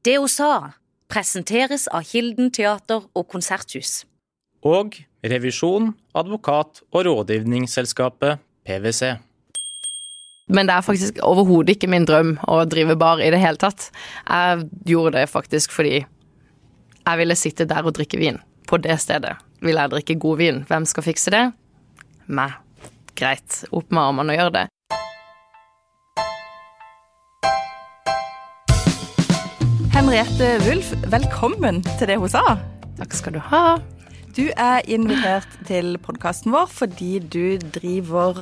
Det hun sa, presenteres av Kilden teater og konserthus. Og revisjon, advokat og rådgivningsselskapet PwC. Men det er faktisk overhodet ikke min drøm å drive bar i det hele tatt. Jeg gjorde det faktisk fordi jeg ville sitte der og drikke vin. På det stedet vil jeg drikke god vin. Hvem skal fikse det? Meg. Greit. Opp med armene og gjør det. Henriette Wulf, velkommen til det hun sa. Takk skal du ha. Du er invitert til podkasten vår fordi du driver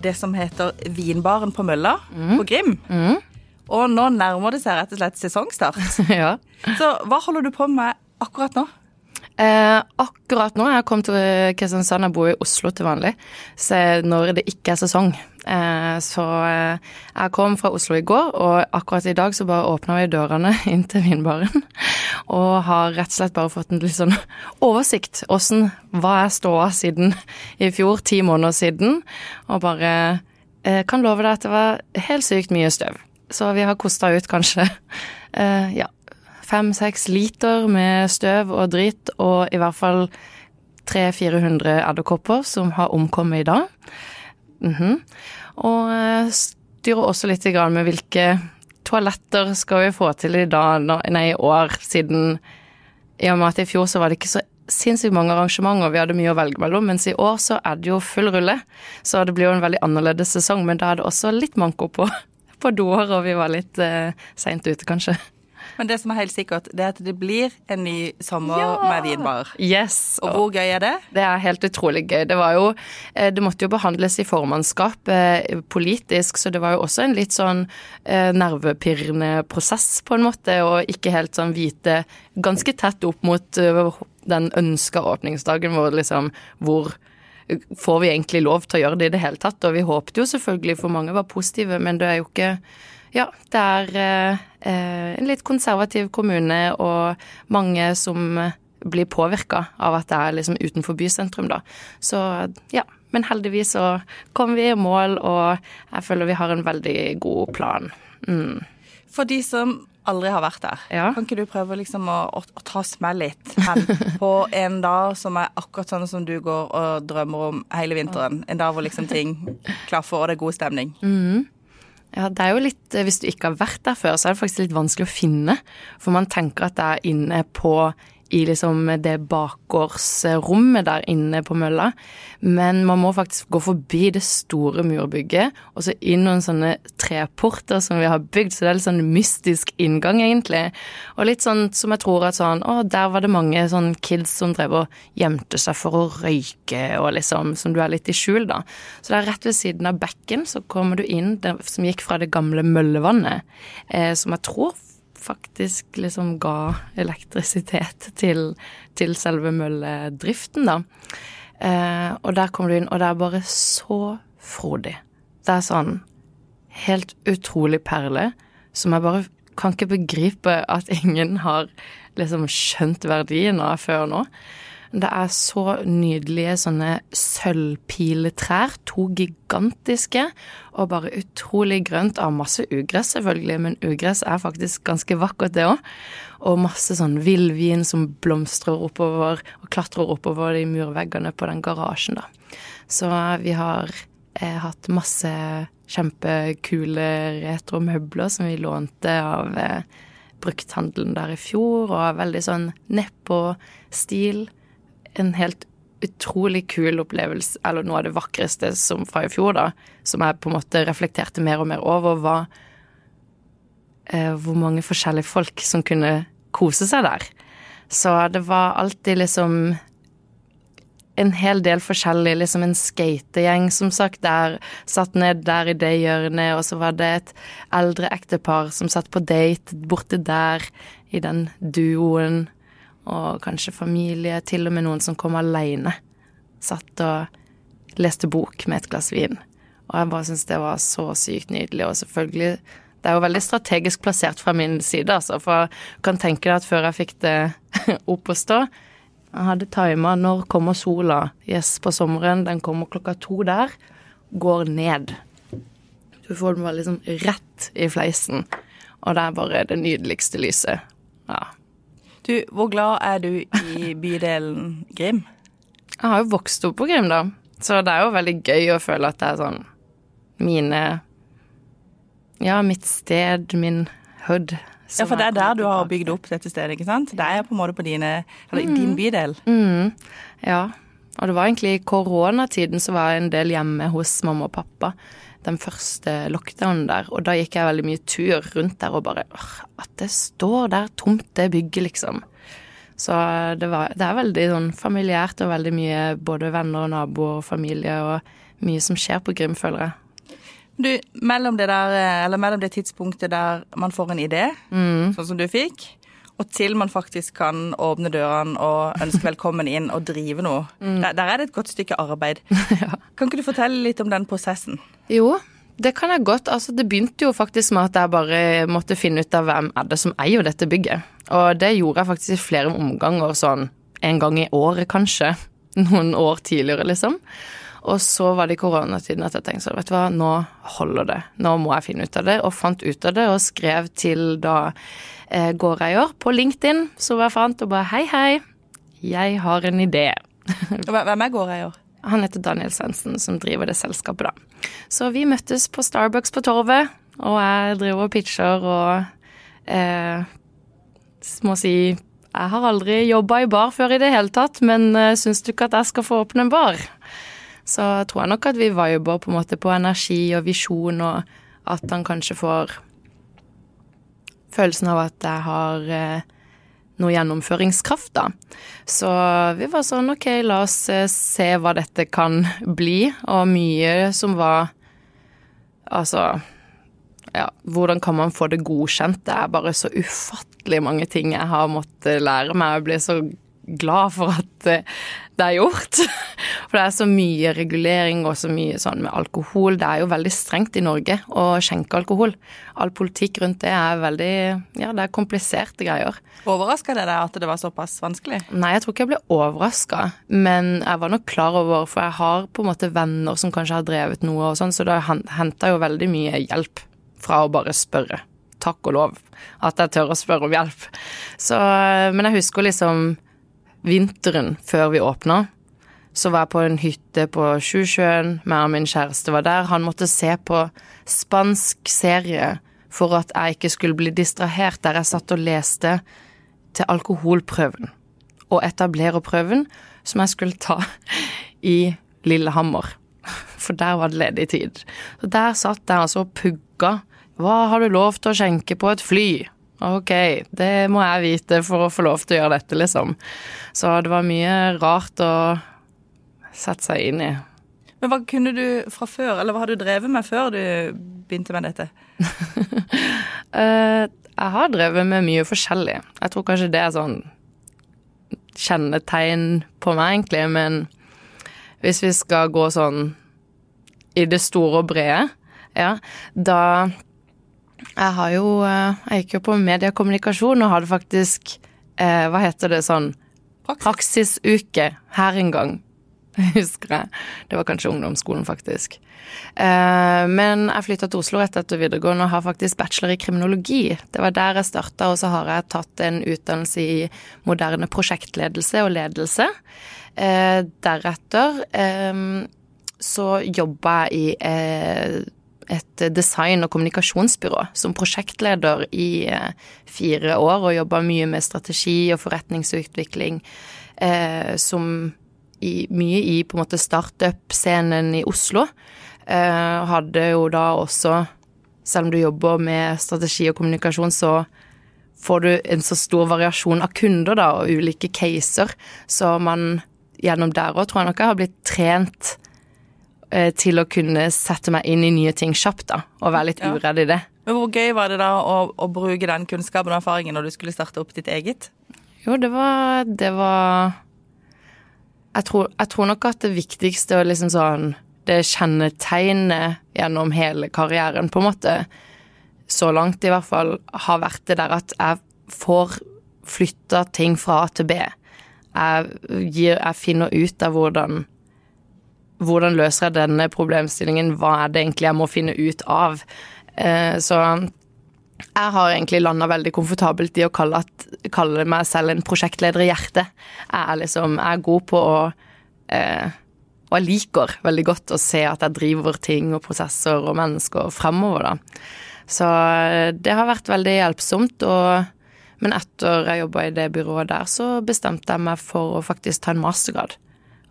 det som heter Vinbaren på Mølla på Grim. Og nå nærmer det seg rett og slett sesongstart. ja. Så hva holder du på med akkurat nå? Eh, akkurat nå jeg kom til Kristiansand, jeg bor i Oslo til vanlig, så når det ikke er sesong. Eh, så eh, jeg kom fra Oslo i går, og akkurat i dag så bare åpna vi dørene inn til vinbaren. Og har rett og slett bare fått en litt sånn oversikt. Åssen Hva er ståa siden i fjor, ti måneder siden? Og bare eh, kan love deg at det var helt sykt mye støv. Så vi har kosta ut kanskje eh, ja, fem-seks liter med støv og dritt, og i hvert fall 300-400 edderkopper som har omkommet i dag. Mhm. Og eh, styrer også litt med hvilke toaletter skal vi få til i dag, nei, i år, siden i og med at i fjor så var det ikke så sinnssykt mange arrangementer, vi hadde mye å velge mellom, mens i år så er det jo full rulle. Så det blir jo en veldig annerledes sesong, men da er det også litt manko på, på doer, og vi var litt eh, seint ute, kanskje. Men det som er helt sikkert, det er at det blir en ny sommer med vinbar. Yes. Og hvor gøy er det? Det er helt utrolig gøy. Det var jo eh, Det måtte jo behandles i formannskap eh, politisk, så det var jo også en litt sånn eh, nervepirrende prosess, på en måte, og ikke helt sånn vite Ganske tett opp mot den ønska åpningsdagen vår, liksom, hvor Får vi egentlig lov til å gjøre det i det hele tatt? Og vi håpet jo selvfølgelig, for mange var positive, men det er jo ikke ja, det er eh, en litt konservativ kommune og mange som blir påvirka av at det er liksom utenfor bysentrum, da. Så ja. Men heldigvis så kom vi i mål, og jeg føler vi har en veldig god plan. Mm. For de som aldri har vært der, Ja. kan ikke du prøve liksom å, å, å ta med litt hen på en dag som er akkurat sånn som du går og drømmer om hele vinteren? En dag hvor liksom ting klaffer, og det er god stemning. Ja, det er jo litt Hvis du ikke har vært der før, så er det faktisk litt vanskelig å finne. For man tenker at det er inne på i liksom det bakgårdsrommet der inne på mølla. Men man må faktisk gå forbi det store murbygget, og så inn noen sånne treporter som vi har bygd, så det er litt sånn mystisk inngang, egentlig. Og litt sånn som jeg tror at sånn Å, der var det mange sånn kids som drev og gjemte seg for å røyke, og liksom Som du er litt i skjul, da. Så det er rett ved siden av bekken, så kommer du inn, det, som gikk fra det gamle møllevannet, eh, som jeg tror faktisk liksom ga elektrisitet til, til selve mølledriften, da. Eh, og der kommer du inn, og det er bare så frodig. Det er sånn helt utrolig perle som jeg bare kan ikke begripe at ingen har liksom skjønt verdien av før nå. Det er så nydelige sånne sølvpiletrær, to gigantiske, og bare utrolig grønt av masse ugress, selvfølgelig, men ugress er faktisk ganske vakkert, det òg. Og masse sånn villvin som blomstrer oppover og klatrer oppover de murveggene på den garasjen, da. Så vi har eh, hatt masse kjempekule retromøbler som vi lånte av eh, brukthandelen der i fjor, og veldig sånn nedpå-stil. En helt utrolig kul opplevelse, eller noe av det vakreste som fra i fjor, da, som jeg på en måte reflekterte mer og mer over, var eh, hvor mange forskjellige folk som kunne kose seg der. Så det var alltid liksom en hel del forskjellig, liksom en skategjeng, som sagt, der satt ned der i det hjørnet, og så var det et eldre ektepar som satt på date borte der, i den duoen, og kanskje familie, til og med noen som kom aleine. Satt og leste bok med et glass vin. Og jeg bare syns det var så sykt nydelig, og selvfølgelig det er jo veldig strategisk plassert fra min side, altså, for jeg kan tenke deg at før jeg fikk det opp å stå Jeg hadde tima når kommer sola. Yes, på sommeren. Den kommer klokka to der. Går ned. Du får den bare liksom rett i fleisen. Og det er bare det nydeligste lyset. Ja. Du, hvor glad er du i bydelen Grim? Jeg har jo vokst opp på Grim, da, så det er jo veldig gøy å føle at det er sånn mine Ja, mitt sted, min hood. Ja, for det er der du har bygd opp dette stedet, ikke sant? Det er på en måte på dine, eller din bydel. Mm, ja. Og det var egentlig i koronatiden så var jeg en del hjemme hos mamma og pappa. Den første lockdownen der. Og da gikk jeg veldig mye tur rundt der og bare At det står der tomt, det bygget, liksom. Så det, var, det er veldig sånn familiært og veldig mye både venner og naboer og familie og mye som skjer på Grim, føler jeg. Du, mellom det, der, eller mellom det tidspunktet der man får en idé, Mm. sånn som du fikk, og til man faktisk kan åpne dørene og ønske velkommen inn og drive noe, der, der er det et godt stykke arbeid. Kan ikke du fortelle litt om den prosessen? Jo, det kan jeg godt. Altså, det begynte jo faktisk med at jeg bare måtte finne ut av hvem er det som eier dette bygget. Og det gjorde jeg faktisk i flere omganger, sånn en gang i året kanskje. Noen år tidligere, liksom. Og så var det i koronatiden at jeg tenkte sånn, vet du hva, nå holder det. Nå må jeg finne ut av det. Og fant ut av det og skrev til da eh, gårdeier på LinkedIn, som jeg fant, og bare hei, hei, jeg har en idé. Hvem er gårdeier? Han heter Daniel Svendsen, som driver det selskapet, da. Så vi møttes på Starbucks på Torvet, og jeg driver og pitcher og eh, Må si Jeg har aldri jobba i bar før i det hele tatt, men eh, syns du ikke at jeg skal få åpne en bar? Så tror jeg nok at vi viber på en måte på energi og visjon, og at han kanskje får følelsen av at jeg har eh, noe gjennomføringskraft, da. Så vi var sånn ok, la oss eh, se hva dette kan bli, og mye som var Altså ja, hvordan kan man få det godkjent? Det er bare så ufattelig mange ting jeg har måttet lære meg. Jeg blir så glad for at eh, det er gjort. For det er så mye regulering og så mye sånn med alkohol. Det er jo veldig strengt i Norge å skjenke alkohol. All politikk rundt det er veldig Ja, det er kompliserte greier. Overraska det deg at det var såpass vanskelig? Nei, jeg tror ikke jeg ble overraska, men jeg var nok klar over, for jeg har på en måte venner som kanskje har drevet noe og sånn, så da henta jo veldig mye hjelp fra å bare spørre. Takk og lov at jeg tør å spørre om hjelp. Så, men jeg husker liksom vinteren før vi åpna. Så var jeg på en hytte på Sjusjøen. Meg og min kjæreste var der. Han måtte se på spansk serie for at jeg ikke skulle bli distrahert der jeg satt og leste til alkoholprøven og etablererprøven som jeg skulle ta i Lillehammer. For der var det ledig tid. Så der satt jeg altså og pugga. Hva har du lov til å skjenke på et fly? Ok, det må jeg vite for å få lov til å gjøre dette, liksom. Så det var mye rart å sette seg inn i. Men hva kunne du fra før, eller hva har du drevet med før du begynte med dette? Eh, jeg har drevet med mye forskjellig. Jeg tror kanskje det er sånn kjennetegn på meg, egentlig, men hvis vi skal gå sånn i det store og brede, ja, da Jeg har jo eh, Jeg gikk jo på mediekommunikasjon og hadde faktisk eh, Hva heter det sånn Praksisuke her en gang, husker jeg. Det var kanskje ungdomsskolen, faktisk. Eh, men jeg flytta til Oslo rett etter videregående og har faktisk bachelor i kriminologi. Det var der jeg starta, og så har jeg tatt en utdannelse i moderne prosjektledelse og ledelse. Eh, deretter eh, så jobba jeg i eh, et design- og kommunikasjonsbyrå som prosjektleder i eh, fire år, og jobba mye med strategi og forretningsutvikling, eh, som i, mye i på en måte startup-scenen i Oslo. Eh, hadde jo da også, selv om du jobber med strategi og kommunikasjon, så får du en så stor variasjon av kunder da, og ulike caser, så man gjennom der òg tror jeg nok jeg har blitt trent til å kunne sette meg inn i nye ting kjapt, da, og være litt uredd i det. Men Hvor gøy var det da å, å bruke den kunnskapen og erfaringen når du skulle starte opp ditt eget? Jo, det var Det var jeg tror, jeg tror nok at det viktigste og liksom sånn Det kjennetegnet gjennom hele karrieren, på en måte, så langt i hvert fall, har vært det der at jeg får flytta ting fra A til B. Jeg, gir, jeg finner ut av hvordan hvordan løser jeg denne problemstillingen, hva er det egentlig jeg må finne ut av? Eh, så jeg har egentlig landa veldig komfortabelt i å kalle, at, kalle, meg selv en prosjektleder i hjertet. Jeg er liksom jeg er god på å eh, Og jeg liker veldig godt å se at jeg driver ting og prosesser og mennesker fremover, da. Så eh, det har vært veldig hjelpsomt. Og, men etter jeg jobba i det byrået der, så bestemte jeg meg for å faktisk ta en mastergrad.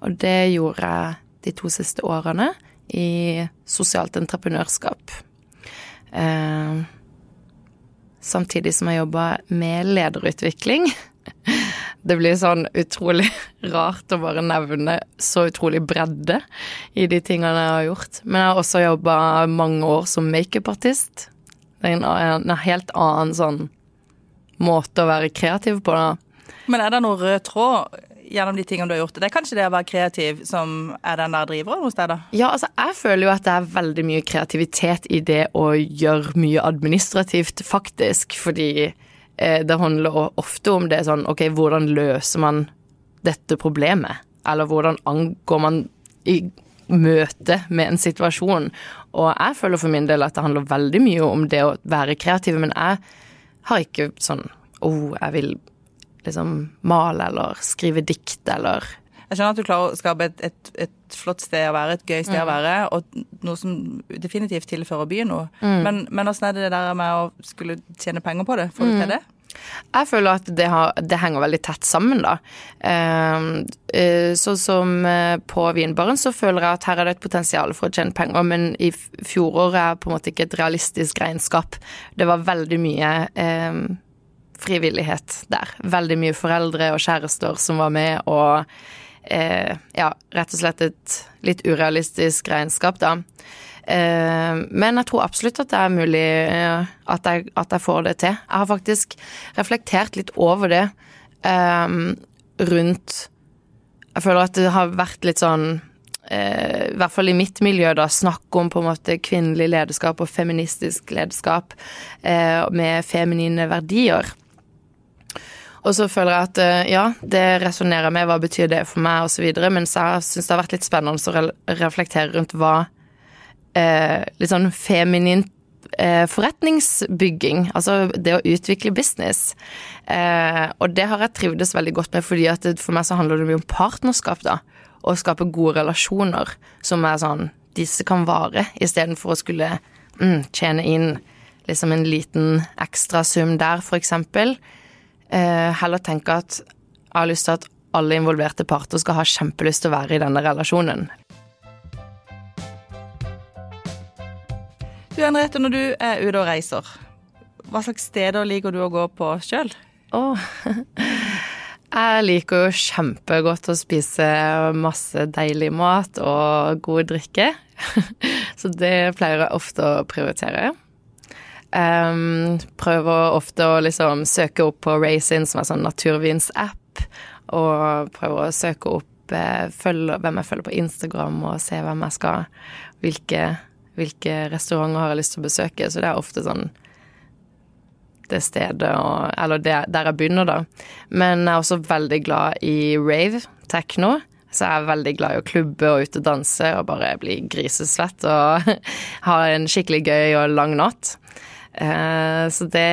Og det gjorde jeg de to siste årene i sosialt entreprenørskap. Eh, samtidig som jeg jobba med lederutvikling. Det blir sånn utrolig rart å bare nevne så utrolig bredde i de tingene jeg har gjort. Men jeg har også jobba mange år som makeupartist. Det er en, en, helt annen sånn måte å være kreativ på, da. Men er det noen rød tråd gjennom de tingene du har gjort. Det er kanskje det å være kreativ som er den der driveren hos deg, da? Ja, altså jeg føler jo at det er veldig mye kreativitet i det å gjøre mye administrativt, faktisk. Fordi eh, det handler ofte om det sånn ok, hvordan løser man dette problemet? Eller hvordan angår man i møte med en situasjon? Og jeg føler for min del at det handler veldig mye om det å være kreativ, men jeg har ikke sånn oh, jeg vil liksom male eller skrive dikt eller Jeg skjønner at du klarer å skape et, et, et flott sted å være, et gøy sted mm. å være, og noe som definitivt tilfører byen noe. Mm. Men, men åssen er det det der med å skulle tjene penger på det? Får du mm. til det? Jeg føler at det, har, det, henger veldig tett sammen, da. Sånn som uh, på Vinbaren så føler jeg at her er det et potensial for å tjene penger, men i fjoråret er på en måte ikke et realistisk regnskap. Det var veldig mye uh, frivillighet der. Veldig mye foreldre og kjærester som var med, og eh, ja, rett og slett et litt urealistisk regnskap, da. Eh, men jeg tror absolutt at det er mulig eh, at, jeg, at, jeg, får det til. Jeg har faktisk reflektert litt over det eh, rundt Jeg føler at det har vært litt sånn eh, i hvert fall i mitt miljø, da, snakke om på en måte kvinnelig lederskap og feministisk lederskap eh, med feminine verdier. Og så føler jeg at eh, ja, det resonnerer med hva betyr det for meg, osv. Mens jeg syns det har vært litt spennende å reflektere rundt hva eh, litt sånn feminin eh, forretningsbygging, altså det å utvikle business. Eh, og det har jeg trivdes veldig godt med, fordi at for meg så handler det mye om partnerskap, da. Å skape gode relasjoner som er sånn Disse kan vare, istedenfor å skulle mm, tjene inn liksom en liten ekstra sum der, for eksempel heller tenke at jeg har lyst til at alle involverte parter skal ha kjempelyst til å være i denne relasjonen. Du Henriette, når du er ute og reiser, hva slags steder liker du å gå på sjøl? Oh. Jeg liker jo kjempegodt å spise masse deilig mat og god drikke. Så det pleier jeg ofte å prioritere. Um, prøver ofte å liksom søke opp på Raisin, som er sånn naturvins-app, og prøver å søke opp eh, følge, hvem jeg følger på Instagram, og se hvem jeg skal hvilke, hvilke restauranter har jeg lyst til å besøke. Så det er ofte sånn det stedet og Eller det, der jeg begynner, da. Men jeg er også veldig glad i rave, techno. Så jeg er veldig glad i å klubbe og ute og danse og bare bli grisesvett og ha en skikkelig gøy og lang natt. Eh, så det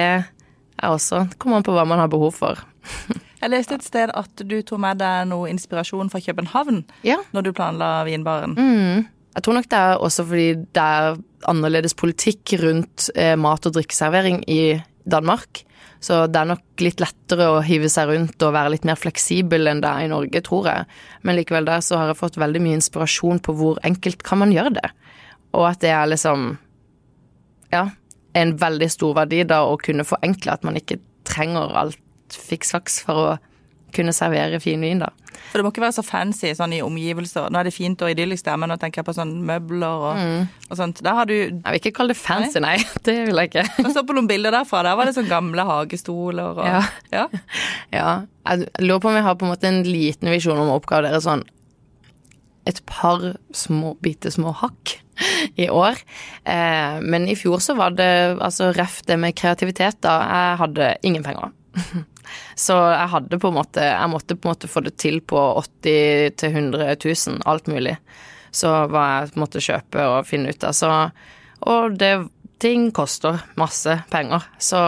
er også Kommer an på hva man har behov for. Jeg leste et sted at du tok med deg noe inspirasjon fra København ja. når du planla vinbaren. Mm. Jeg tror nok det er også fordi det er annerledes politikk rundt eh, mat- og drikkeservering i Danmark. Så det er nok litt lettere å hive seg rundt og være litt mer fleksibel enn det er i Norge, tror jeg. Men likevel der så har jeg fått veldig mye inspirasjon på hvor enkelt kan man gjøre det. Og at det er liksom Ja, en veldig stor verdi da å kunne forenkle at man ikke trenger alt fiksfaks for å kunne servere fin vin, da. For det må ikke være så fancy sånn i omgivelser. Nå er det fint og idyllisk der, men nå tenker jeg på sånn møbler og, mm. og sånt. Der har du Jeg vil ikke kalle det fancy, nei. nei. Det vil jeg ikke. Jeg så på noen bilder derfra. Der var det sånn gamle hagestoler og Ja. ja. ja. Jeg lurer på om jeg har på en måte en liten visjon om å oppgradere sånn et par små, bitte små hakk i år. Eh, men i fjor så var det altså ref det med kreativitet, da. Jeg hadde ingen penger. Så jeg hadde på en måte Jeg måtte på en måte få det til på 80 til 100 000, alt mulig. Så hva jeg måtte kjøpe og finne ut av. Så Og det ting koster masse penger. Så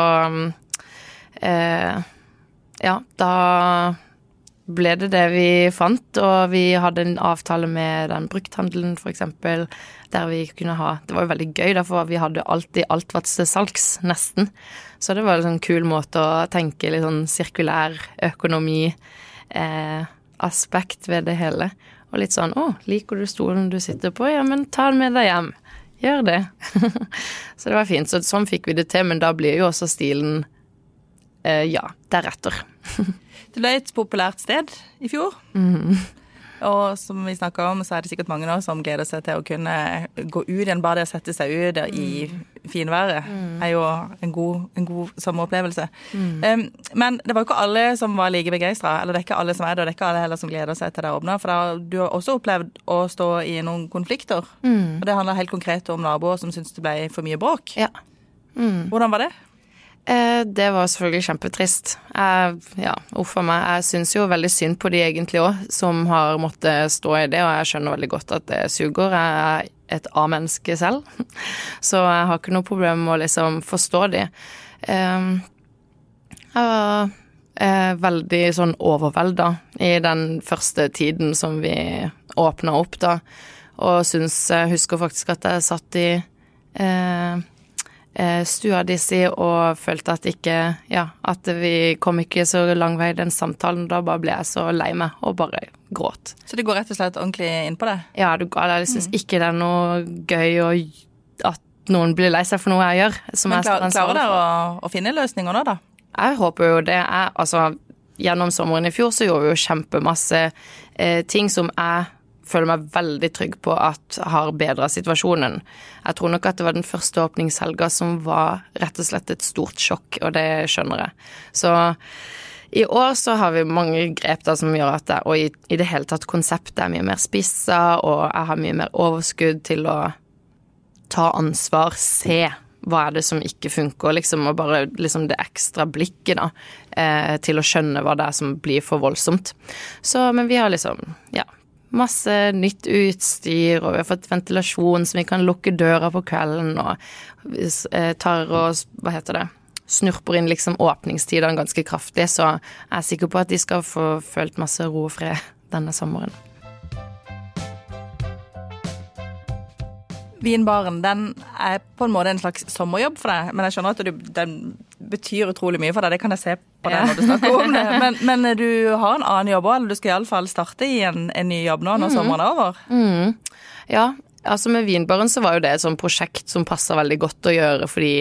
eh, ja, da ble det det vi fant, og vi hadde en avtale med den brukthandelen, eksempel, der vi kunne ha Det var jo veldig gøy, for vi hadde alltid alt vært til salgs, nesten. Så det var en sånn kul måte å tenke litt sånn sirkulær økonomi eh, aspekt ved det hele. Og litt sånn 'Å, liker du stolen du sitter på? Ja, men ta den med deg hjem.' Gjør det. så det var fint. Så sånn fikk vi det til, men da blir jo også stilen ja, deretter. det ble et populært sted i fjor. Mm. Og som vi snakka om, så er det sikkert mange nå som gleder seg til å kunne gå ut igjen. Bare det å sette seg ut i finværet mm. er jo en god, en god sommeropplevelse. Mm. Um, men det var jo ikke alle som var like begeistra. Eller det er ikke alle som er det, og det er ikke alle heller som gleder seg til det åpna. For da, du har også opplevd å stå i noen konflikter. Mm. Og det handler helt konkret om naboer som syntes det ble for mye bråk. Ja. Mm. Hvordan var det? Eh, det var selvfølgelig kjempetrist. Jeg, ja, uff a meg. Jeg syns jo veldig synd på de egentlig òg, som har måttet stå i det, og jeg skjønner veldig godt at det suger. Jeg er et A-menneske selv, så jeg har ikke noe problem med å liksom forstå de. Eh, jeg var eh, veldig sånn overvelda i den første tiden som vi åpna opp, da, og syns Jeg husker faktisk at jeg satt i eh, stua di si og følte at ikke Ja, at vi kom ikke så lang vei i den samtalen. Da bare ble jeg så lei meg og bare gråt. Så det går rett og slett ordentlig inn på det? Ja, du gal. Jeg syns mm. ikke det er noe gøy å, at noen blir lei seg for noe jeg gjør. Men klar, klarer dere å, å, finne løsninger nå, da? Jeg håper jo det. Jeg, altså, gjennom sommeren i fjor så gjorde vi jo kjempemasse eh, ting som jeg føler meg veldig trygg på at har bedra situasjonen. Jeg tror nok at det var den første åpningshelga som var rett og slett et stort sjokk, og det skjønner jeg. Så i år så har vi mange grep da som gjør at det, og i, i det hele tatt konseptet er mye mer spissa, og jeg har mye mer overskudd til å ta ansvar, se hva er det som ikke funker, liksom, og bare liksom det ekstra blikket, da, eh, til å skjønne hva det er som blir for voldsomt. Så, men vi har liksom, ja, masse nytt utstyr, og vi har fått ventilasjon så vi kan lukke døra på kvelden, og eh, tar og Hva heter det? Snurper inn liksom åpningstidene ganske kraftig, så jeg er sikker på at de skal få følt masse ro og fred denne sommeren. Vinbaren den er på en måte en slags sommerjobb for deg, men jeg skjønner at du, den betyr utrolig mye for deg. Det kan jeg se på deg når du snakker om det. Men, men, du har en annen jobb òg, eller du skal iallfall starte i en, en, ny jobb nå når mm. sommeren er over? Mm. Ja, altså med Vinbaren så var jo det et sånt prosjekt som passa veldig godt å gjøre fordi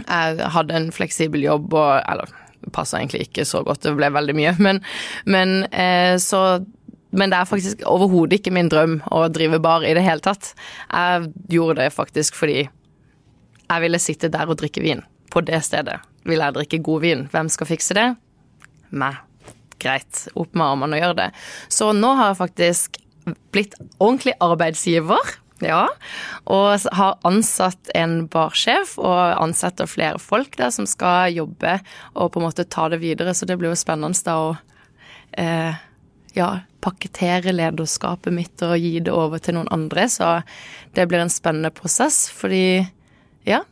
jeg hadde en fleksibel jobb og Eller passa egentlig ikke så godt, det ble veldig mye, men, men eh, så men det er faktisk overhodet ikke min drøm å drive bar i det hele tatt. Jeg gjorde det faktisk fordi jeg ville sitte der og drikke vin. På det stedet vil jeg drikke god vin. Hvem skal fikse det? Meg. Greit. Opp med armene og gjøre det. Så nå har jeg faktisk blitt ordentlig arbeidsgiver. Ja, og har ansatt en barsjef og ansetter flere folk der som skal jobbe og på en måte ta det videre, så det blir jo spennende da å eh, ja, pakkettere lederskapet mitt og gi det over til noen andre. Så det blir en spennende prosess, fordi ja,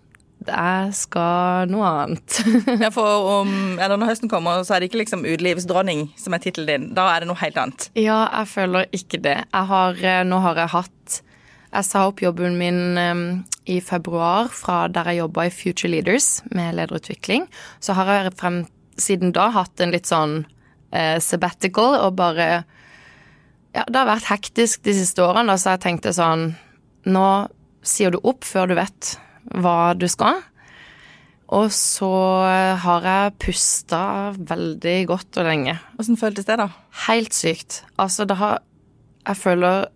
jeg skal noe annet. ja, for om, eller Når høsten kommer, så er det ikke liksom utelivsdronning som er tittelen din. Da er det noe helt annet. Ja, jeg føler ikke det. Jeg har, eh, nå har jeg hatt Jeg sa opp jobben min um, i februar fra der jeg jobba i Future Leaders med lederutvikling. Så har jeg frem siden da hatt en litt sånn eh, sabbatical og bare Ja, det har vært hektisk de siste årene, så jeg tenkte sånn Nå sier du opp før du vet hva du skal. Og så har jeg pusta veldig godt og lenge. Åssen føltes det, da? Helt sykt. Altså, det har Jeg føler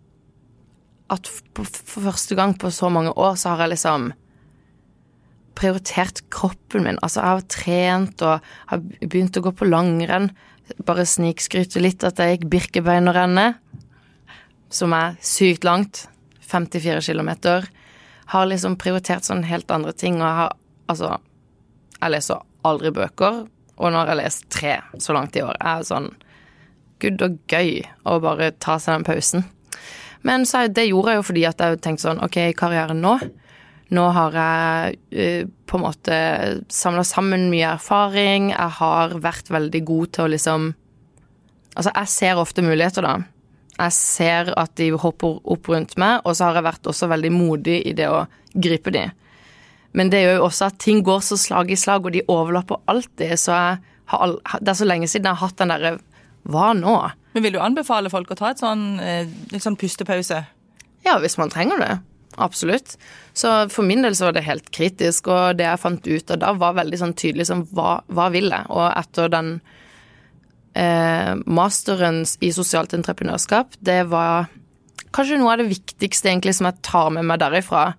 at for første gang på så mange år så har jeg liksom prioritert kroppen min. Altså, jeg har trent og har begynt å gå på langrenn bare snikskryte litt at jeg gikk Birkebeinerrennet, som er sykt langt, 54 km. Har liksom prioritert sånn helt andre ting, og jeg har altså Jeg leser aldri bøker, og nå har jeg lest tre så langt i år. Jeg er sånn Gud og gøy å bare ta seg den pausen. Men så, det gjorde jeg jo fordi at jeg tenkte sånn OK, karrieren nå Nå har jeg uh, på en måte samla sammen mye erfaring. Jeg har vært veldig god til å liksom Altså, jeg ser ofte muligheter, da. Jeg ser at de hopper opp rundt meg, og så har jeg vært også veldig modig i det å gripe de. Men det gjør jo også at ting går så slag i slag, og de overlapper alltid. Så jeg har all, det er så lenge siden jeg har hatt den derre Hva nå? Men vil du anbefale folk å ta et sånn, litt sånn pustepause? Ja, hvis man trenger det. Absolutt. Så for min del så var det helt kritisk, og det jeg fant ut av da, var veldig sånn tydelig som hva, hva vil jeg? Og etter den eh, masteren i sosialt entreprenørskap, det var kanskje noe av det viktigste egentlig som jeg tar med meg derifra,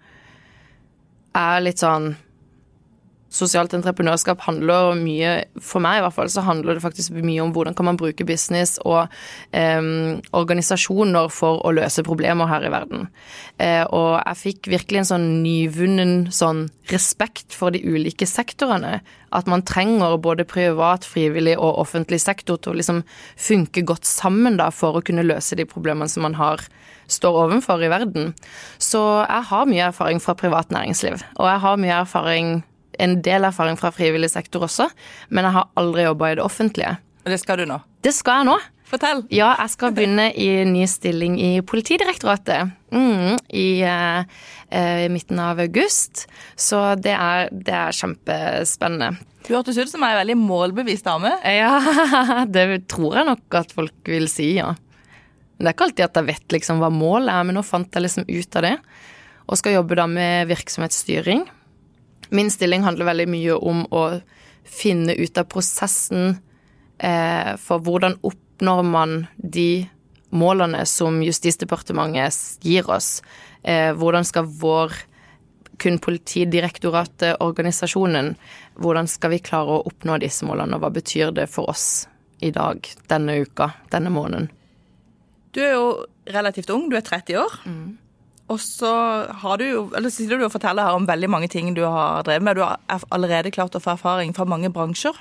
er litt sånn Sosialt entreprenørskap handler mye, for meg i hvert fall, så handler det faktisk mye om hvordan kan man bruke business og eh, organisasjoner for å løse problemer her i verden. Eh, og jeg fikk virkelig en sånn nyvunnen sånn respekt for de ulike sektorene. At man trenger både privat, frivillig og offentlig sektor til å liksom funke godt sammen da, for å kunne løse de problemene som man har står overfor i verden. Så jeg har mye erfaring fra privat næringsliv, og jeg har mye erfaring en del erfaring fra frivillig sektor også, men jeg har aldri jobba i det offentlige. Og det skal du nå? Det skal jeg nå. Fortell. Ja, jeg skal begynne i ny stilling i Politidirektoratet mm, i eh, midten av august. Så det er, det er kjempespennende. Du hørtes ut som ei veldig målbevisst dame. Ja, det tror jeg nok at folk vil si, ja. Det er ikke alltid at jeg vet liksom hva målet er, men nå fant jeg liksom ut av det. Og skal jobbe da med virksomhetsstyring. Min stilling handler veldig mye om å finne ut av prosessen eh, for hvordan oppnår man de målene som Justisdepartementet gir oss. Eh, hvordan skal vår kun Politidirektoratet, organisasjonen, hvordan skal vi klare å oppnå disse målene, og hva betyr det for oss i dag, denne uka, denne måneden? Du er jo relativt ung, du er 30 år. Mm. Og så har du jo, eller sitter du og forteller her om veldig mange ting du har drevet med. Du har allerede klart å få erfaring fra mange bransjer.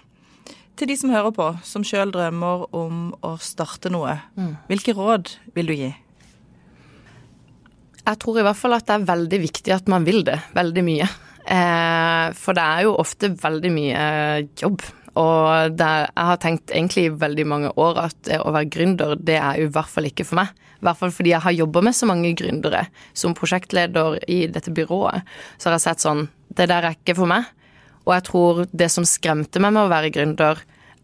Til de som hører på, som sjøl drømmer om å starte noe, mm. hvilke råd vil du gi? Jeg tror i hvert fall at det er veldig viktig at man vil det veldig mye. Eh, for det er jo ofte veldig mye jobb. Og er, jeg har tenkt egentlig i veldig mange år at det å være gründer, det er jo i hvert fall ikke for meg. I hvert fall fordi jeg har jobba med så mange gründere. Som prosjektleder i dette byrået, så har jeg sett sånn Det der er ikke for meg. Og jeg tror det som skremte meg med å være gründer,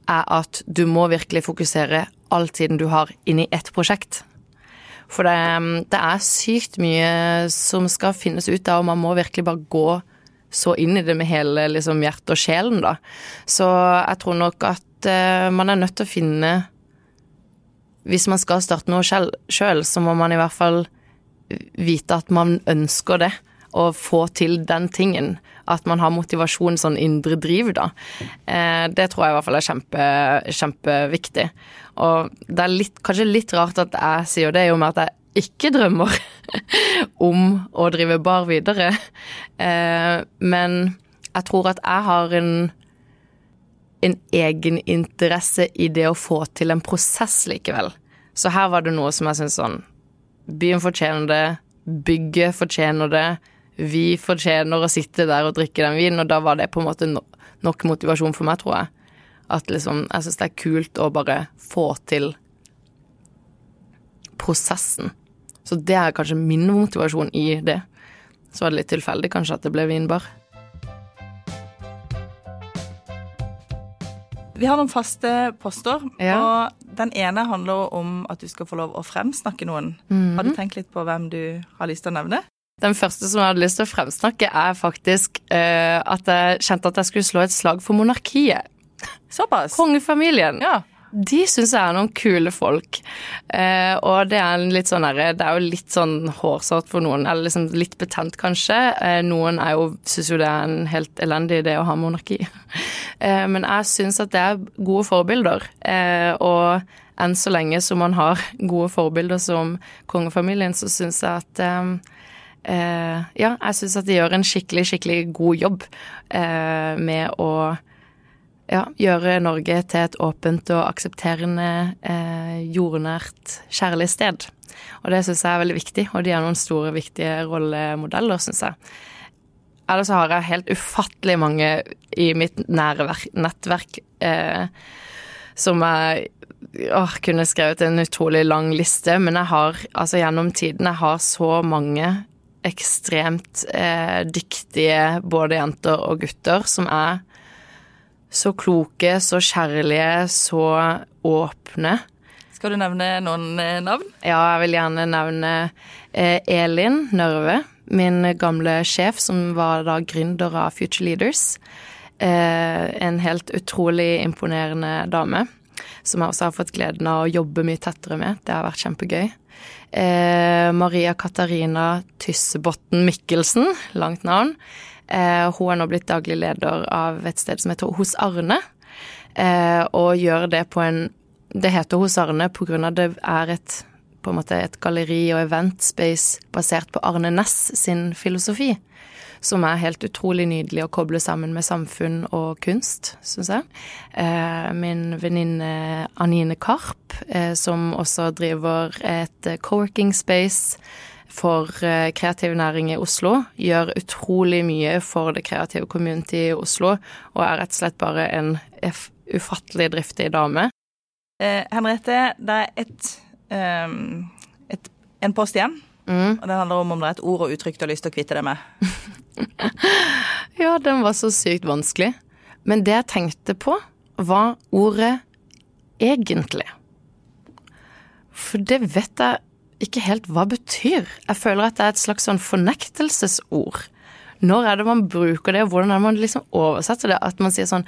er at du må virkelig fokusere all tiden du har, inn i ett prosjekt. For det, det er sykt mye som skal finnes ut av, og man må virkelig bare gå så inn i det med hele liksom, hjertet og sjelen, da. Så jeg tror nok at uh, man er nødt til å finne hvis man skal starte noe sjøl, så må man i hvert fall vite at man ønsker det, og få til den tingen. At man har motivasjon, sånn indre driv, da. Eh, det tror jeg i hvert fall er kjempe, kjempeviktig. Og det er litt, kanskje litt rart at jeg sier det, i og med at jeg ikke drømmer om å drive bar videre. Eh, men jeg tror at jeg har en en egeninteresse i det å få til en prosess likevel. Så her var det noe som jeg syns sånn Byen fortjener det, bygget fortjener det, vi fortjener å sitte der og drikke den vinen, og da var det på en måte nok motivasjon for meg, tror jeg. At liksom Jeg syns det er kult å bare få til prosessen. Så det er kanskje min motivasjon i det. Så var det litt tilfeldig kanskje at det ble vinbar. Vi har noen faste poster, ja. og den ene handler om at du skal få lov å fremsnakke noen. Mm. Har du tenkt litt på hvem du har lyst til å nevne? Den første som jeg hadde lyst til å fremsnakke, er faktisk uh, at jeg kjente at jeg skulle slå et slag for monarkiet. Såpass? Kongefamilien. Ja. De syns jeg er noen kule folk. Eh, og det er litt sånn der, Det er jo litt sånn hårsårt for noen, eller liksom litt betent, kanskje. Eh, noen er jo, syns jo det er en helt elendig idé å ha monarki. Eh, men jeg syns at det er gode forbilder. Eh, og enn så lenge som man har gode forbilder som kongefamilien, så syns jeg at eh, eh, Ja, jeg syns at de gjør en skikkelig, skikkelig god jobb med å ja, gjøre Norge til et åpent og aksepterende, eh, jordnært, kjærlig sted. Og det syns jeg er veldig viktig, og de har noen store, viktige rollemodeller, syns jeg. Ellers har jeg helt ufattelig mange i mitt nære nettverk eh, som jeg åh, kunne skrevet en utrolig lang liste, men jeg har altså gjennom tiden jeg har så mange ekstremt eh, dyktige både jenter og gutter som er så kloke, så kjærlige, så åpne. Skal du nevne noen eh, navn? Ja, jeg vil gjerne nevne eh, Elin Nørve, min gamle sjef, som var da gründer av Future Leaders. Eh, en helt utrolig imponerende dame, som jeg også har fått gleden av å jobbe mye tettere med. Det har vært kjempegøy. Maria Katarina Tyssebotn Mikkelsen, langt navn. Eh, hun er nå blitt daglig leder av et sted som heter Hos Arne, eh, og gjør det på en Det heter Hos Arne av det er et på en måte et galleri og event space basert på Arne Næss sin filosofi som er helt utrolig nydelig å koble sammen med samfunn og kunst, syns jeg. Eh, min venninne Anine Karp, som også driver et co-working space for eh, kreativ næring i Oslo, gjør utrolig mye for det kreative community i Oslo, og er rett og slett bare en ufattelig driftig dame. Eh, Henriette, det er et, um, et, en post igjen. Mm. Og det handler om om det er et ord og uttrykk du har lyst til å kvitte deg med. ja, den var så sykt vanskelig. Men det jeg tenkte på, var ordet egentlig. For det vet jeg ikke helt hva betyr. Jeg føler at det er et slags sånn fornektelsesord. Når er det man bruker det, og hvordan er det man liksom oversetter det? At man sier sånn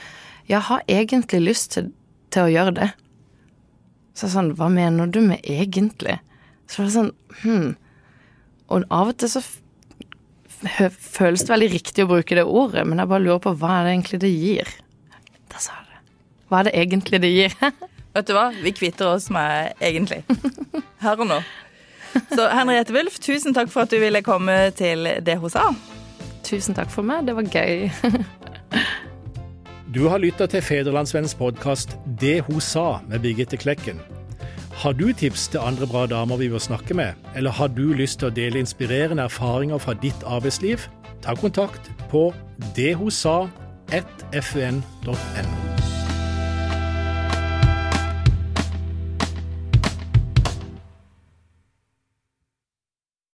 Jeg har egentlig lyst til, til å gjøre det. Så sånn Hva mener du med egentlig? Så det er sånn Hm. Og av og til så føles det veldig riktig å bruke det ordet, men jeg bare lurer på hva er det egentlig det gir? Da sa jeg det. Hva er det egentlig det gir? Vet du hva, vi kvitter oss med egentlig. Her og nå. Så Henriette Wulf, tusen takk for at du ville komme til det hun sa. Tusen takk for meg, det var gøy. du har lytta til Federlandsvennens podkast Det hun sa med Birgitte Klekken. Har du tips til andre bra damer vi bør snakke med, eller har du lyst til å dele inspirerende erfaringer fra ditt arbeidsliv? Ta kontakt på dethosa1fun.no.